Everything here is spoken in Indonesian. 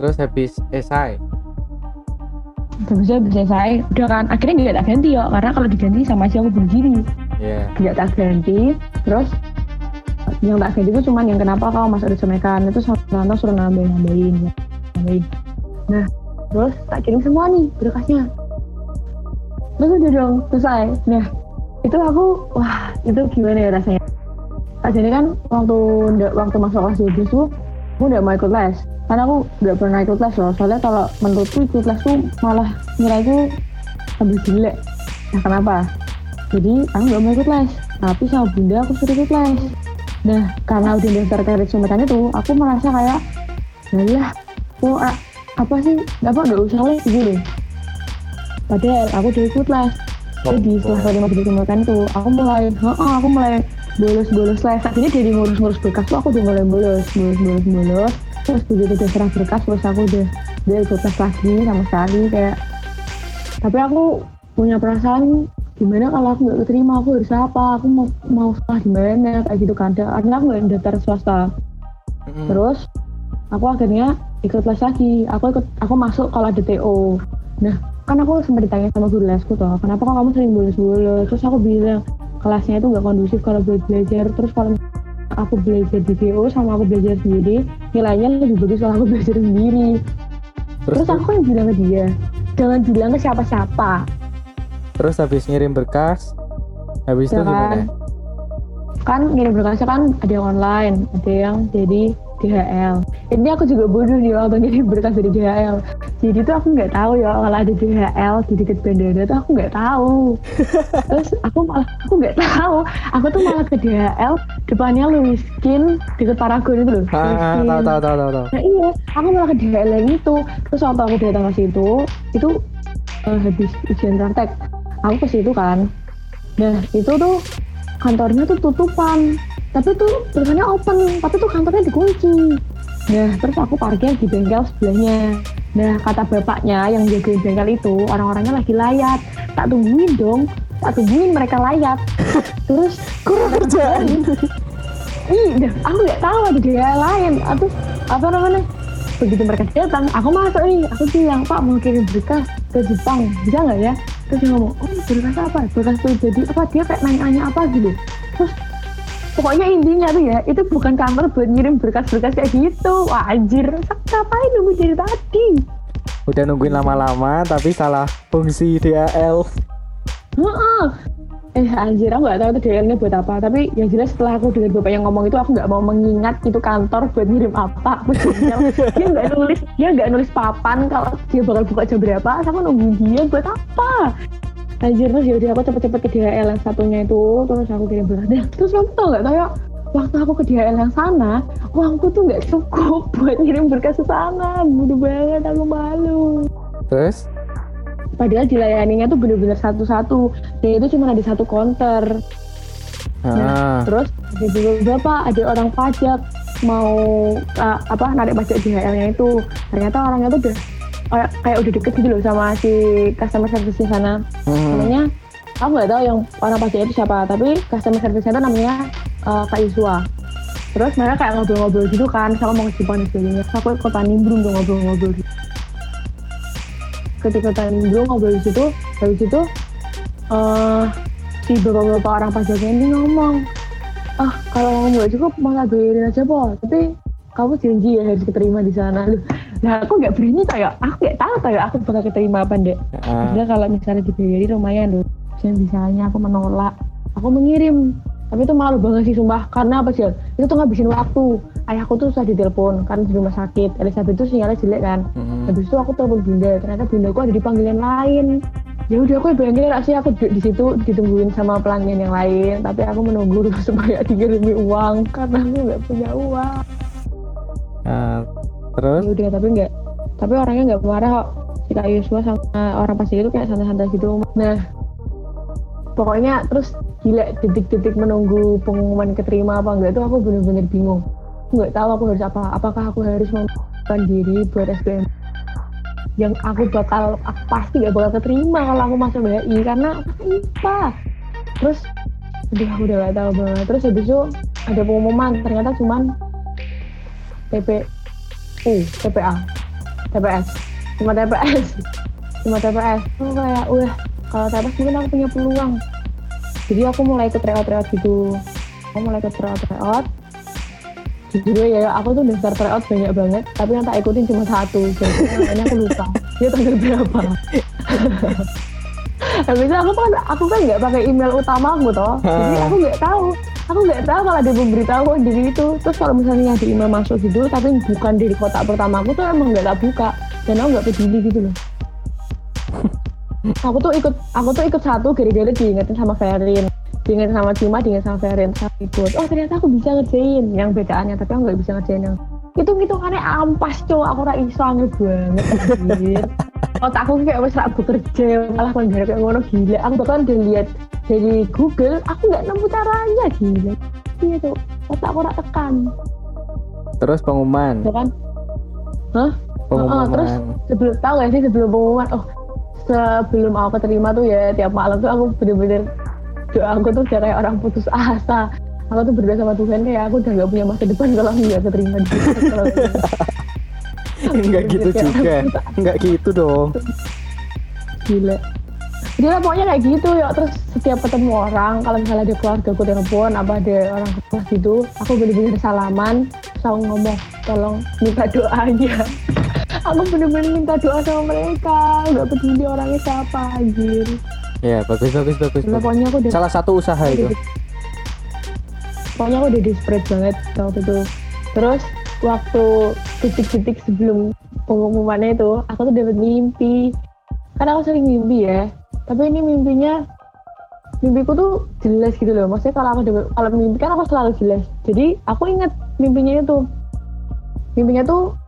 terus habis esai? Habis habis selesai udah kan akhirnya nggak tak ganti ya karena kalau diganti sama aja aku Iya. nggak tak ganti terus yang tak ganti itu cuman yang kenapa kau masuk resumekan itu sama suruh nambahin nambahin nambahin. Nah terus tak kirim semua nih berkasnya. Terus udah dong selesai. Nah itu aku wah itu gimana ya rasanya? Tak jadi kan waktu waktu masuk kelas 12 tuh aku udah mau ikut les. Karena aku nggak pernah ikut les loh. Soalnya kalau menurutku ikut les tuh malah ngira itu lebih jelek. Nah kenapa? Jadi aku nggak mau ikut les. Tapi sama bunda aku suruh ikut les. Nah karena udah daftar ke resumekan itu aku merasa kayak lah kok a- apa sih? Apa nggak usah les gitu padahal aku udah ikut les. Jadi setelah terima resumekan itu aku mulai oh, aku mulai bolos-bolos les jadi dari ngurus-ngurus berkas tuh aku udah mulai bolos bolos bolos. Bolos terus begitu udah serah berkas terus aku udah udah ikut les lagi sama sekali kayak. Tapi aku punya perasaan gimana kalau aku nggak keterima? Aku harus apa? Aku mau mau sekolah di mana? Kayak gitu kan. Karena aku nggak daftar swasta. Terus aku akhirnya ikut les lagi. Aku ikut aku masuk kalau ada TO nah kan aku sempat ditanya sama guru lesku toh kenapa kok kamu sering bolos-bolos? Terus aku bilang kelasnya itu nggak kondusif kalau buat belajar. Terus kalau aku belajar di TO sama aku belajar sendiri nilainya lebih bagus kalau aku belajar sendiri. Terus terus aku yang bilang ke dia jangan bilang ke siapa-siapa. Terus habis ngirim berkas habis itu Ya kan? gimana? Kan ngirim berkasnya kan ada yang online ada yang jadi DHL ini aku juga bodoh nih waktu ngirim berkas dari DHL jadi tuh aku nggak tahu ya kalau ada DHL di dekat bandara tuh aku nggak tahu terus aku malah aku nggak tahu aku tuh malah ke DHL depannya Louis Skin dekat Paragon itu loh ah ah, tahu tahu tahu tahu Nah iya, aku malah ke DHL yang itu. Terus waktu aku datang ke situ, itu eh, habis ujian praktek. Aku ke situ kan. Nah itu tuh kantornya tuh tutupan. Tapi tuh tulisannya open, tapi tuh kantornya dikunci. Nah terus aku parkir di bengkel sebelahnya. Nah kata bapaknya yang jagain bengkel itu, orang-orangnya lagi layat. Tak tungguin dong, tak tungguin mereka layat. terus kurang kerjaan. Ih, dah, aku nggak tahu ada dia lain. Atau apa namanya? Begitu mereka datang, aku masuk nih. Aku bilang, Pak mau kirim berkas ke Jepang, bisa nggak ya? Terus dia ngomong, oh berkas apa? Berkas pribadi apa? Dia kayak nanya-nanya apa gitu. Terus pokoknya intinya tuh ya, itu bukan kantor buat ngirim berkas-berkas kayak gitu. Wah anjir, ngapain nunggu dari tadi? udah nungguin lama-lama tapi salah fungsi DHL Heeh. Eh anjir aku gak tahu itu DL-nya buat apa Tapi yang jelas setelah aku dengar bapak yang ngomong itu Aku gak mau mengingat itu kantor buat ngirim apa Aku. Dia gak nulis Dia gak nulis papan Kalau dia bakal buka jam berapa Aku nungguin dia buat apa Anjir terus yaudah aku cepet-cepet ke DHL yang satunya itu Terus aku kirim berkas Nah terus kamu tau gak kayak Waktu aku ke DHL yang sana Uangku tuh gak cukup buat ngirim berkas ke sana. Bodoh banget aku malu. Terus? Padahal dilayaninya tuh bener-bener satu-satu. Dan itu cuma ada satu konter. Ah. Terus ada juga berapa ada orang pajak mau uh, apa narik pajak DHL-nya itu. Ternyata orangnya tuh udah kayak, kayak udah deket gitu loh sama si customer service di sana. Hmm. namanya aku nggak tahu yang orang pajak itu siapa tapi customer service itu namanya uh, Kak Yusua terus mereka kayak ngobrol-ngobrol gitu kan sama mau ngisi dan sebagainya Terus aku ikut nimbrung tuh ngobrol-ngobrol gitu. ketika nimbrung ngobrol di situ dari situ eh si bapak-bapak orang pajaknya ini ngomong ah kalau kamu nggak cukup malah bayarin aja po tapi kamu janji ya harus keterima di sana. Loh, nah aku nggak berani kayak aku nggak tahu kayak aku bakal keterima apa dek ah. Padahal kalau misalnya dibayari lumayan loh. Misalnya aku menolak. Aku mengirim. Tapi itu malu banget sih sumpah. Karena apa sih itu tuh ngabisin waktu. Ayahku tuh susah ditelepon karena di rumah sakit. Elizabeth itu sinyalnya jelek kan. Mm-mm. habis itu aku telepon bunda. Ternyata bundaku ada di panggilan lain. Ya udah aku bayangin sih aku duduk di situ ditungguin sama pelanggan yang lain. Tapi aku menunggu supaya dikirimi uang karena aku nggak punya uang. Ah, terus? Udah tapi nggak tapi orangnya nggak marah kok. Si Kak Yusua sama orang pasti itu kayak santai-santai gitu. Nah pokoknya terus gila detik-detik menunggu pengumuman keterima apa enggak itu aku bener-bener bingung. Aku nggak tahu aku harus apa apakah aku harus membuatkan diri buat SBM yang aku bakal aku pasti gak bakal keterima kalau aku masuk BI karena aku IPA terus aku udah gak tahu banget. Terus habis itu ada pengumuman ternyata cuman TPU TPA TPS cuma TPS cuma TPS aku kayak wah kalau TPS mungkin aku punya peluang. Jadi aku mulai ikut tryout-tryout gitu. Aku mulai ikut tryout-tryout. Jujur ya aku tuh daftar tryout banyak banget tapi yang tak ikutin cuma satu. Jadi lainnya aku lupa. Dia tanggal berapa Habis itu aku kan aku kan nggak pakai email utama aku toh, jadi aku nggak tahu, aku nggak tahu kalau ada pemberitahu di itu. Terus kalau misalnya di email masuk gitu, tapi bukan dari kotak pertama aku tuh emang nggak tak buka dan aku nggak peduli gitu loh. aku tuh ikut, aku tuh ikut satu gara-gara diingetin sama Ferin, diingetin sama Cima, diingetin sama Ferin, saya ikut. Oh ternyata aku bisa ngerjain yang bedaannya, tapi aku nggak bisa ngerjain yang itu hitungannya ampas cowok. Aku rak iso banget anjir otak aku kayak wes rak bekerja malah kan kayak ngono gila. Aku bahkan udah lihat dari Google aku nggak nemu caranya gila. Iya tuh otak aku rak tekan. Terus pengumuman. ya kan? Hah? Pengumuman. Oh, terus sebelum tahu gak sih sebelum pengumuman? Oh sebelum aku keterima tuh ya tiap malam tuh aku bener-bener doa aku tuh kayak orang putus asa. Aku tuh berdoa sama Tuhan kayak aku udah gak punya masa depan kalau nggak keterima. di Enggak gitu Kayak juga. Enggak gitu dong. gila dia pokoknya kayak gitu ya terus setiap ketemu orang kalau misalnya ada keluarga aku telepon apa ada orang kelas gitu aku bener-bener salaman terus aku ngomong tolong minta doanya aku bener-bener minta doa sama mereka nggak peduli orangnya siapa anjir Ya, bagus bagus bagus. Bagus. pokoknya aku udah Salah satu usaha itu. pokoknya aku udah desperate banget waktu itu terus waktu detik-detik sebelum pengumumannya itu aku tuh dapat mimpi. Kan aku sering mimpi ya tapi ini mimpinya mimpiku tuh jelas gitu loh. Maksudnya kalau aku dapet, kalau mimpi kan aku selalu jelas. Jadi aku ingat mimpinya itu. Mimpinya tuh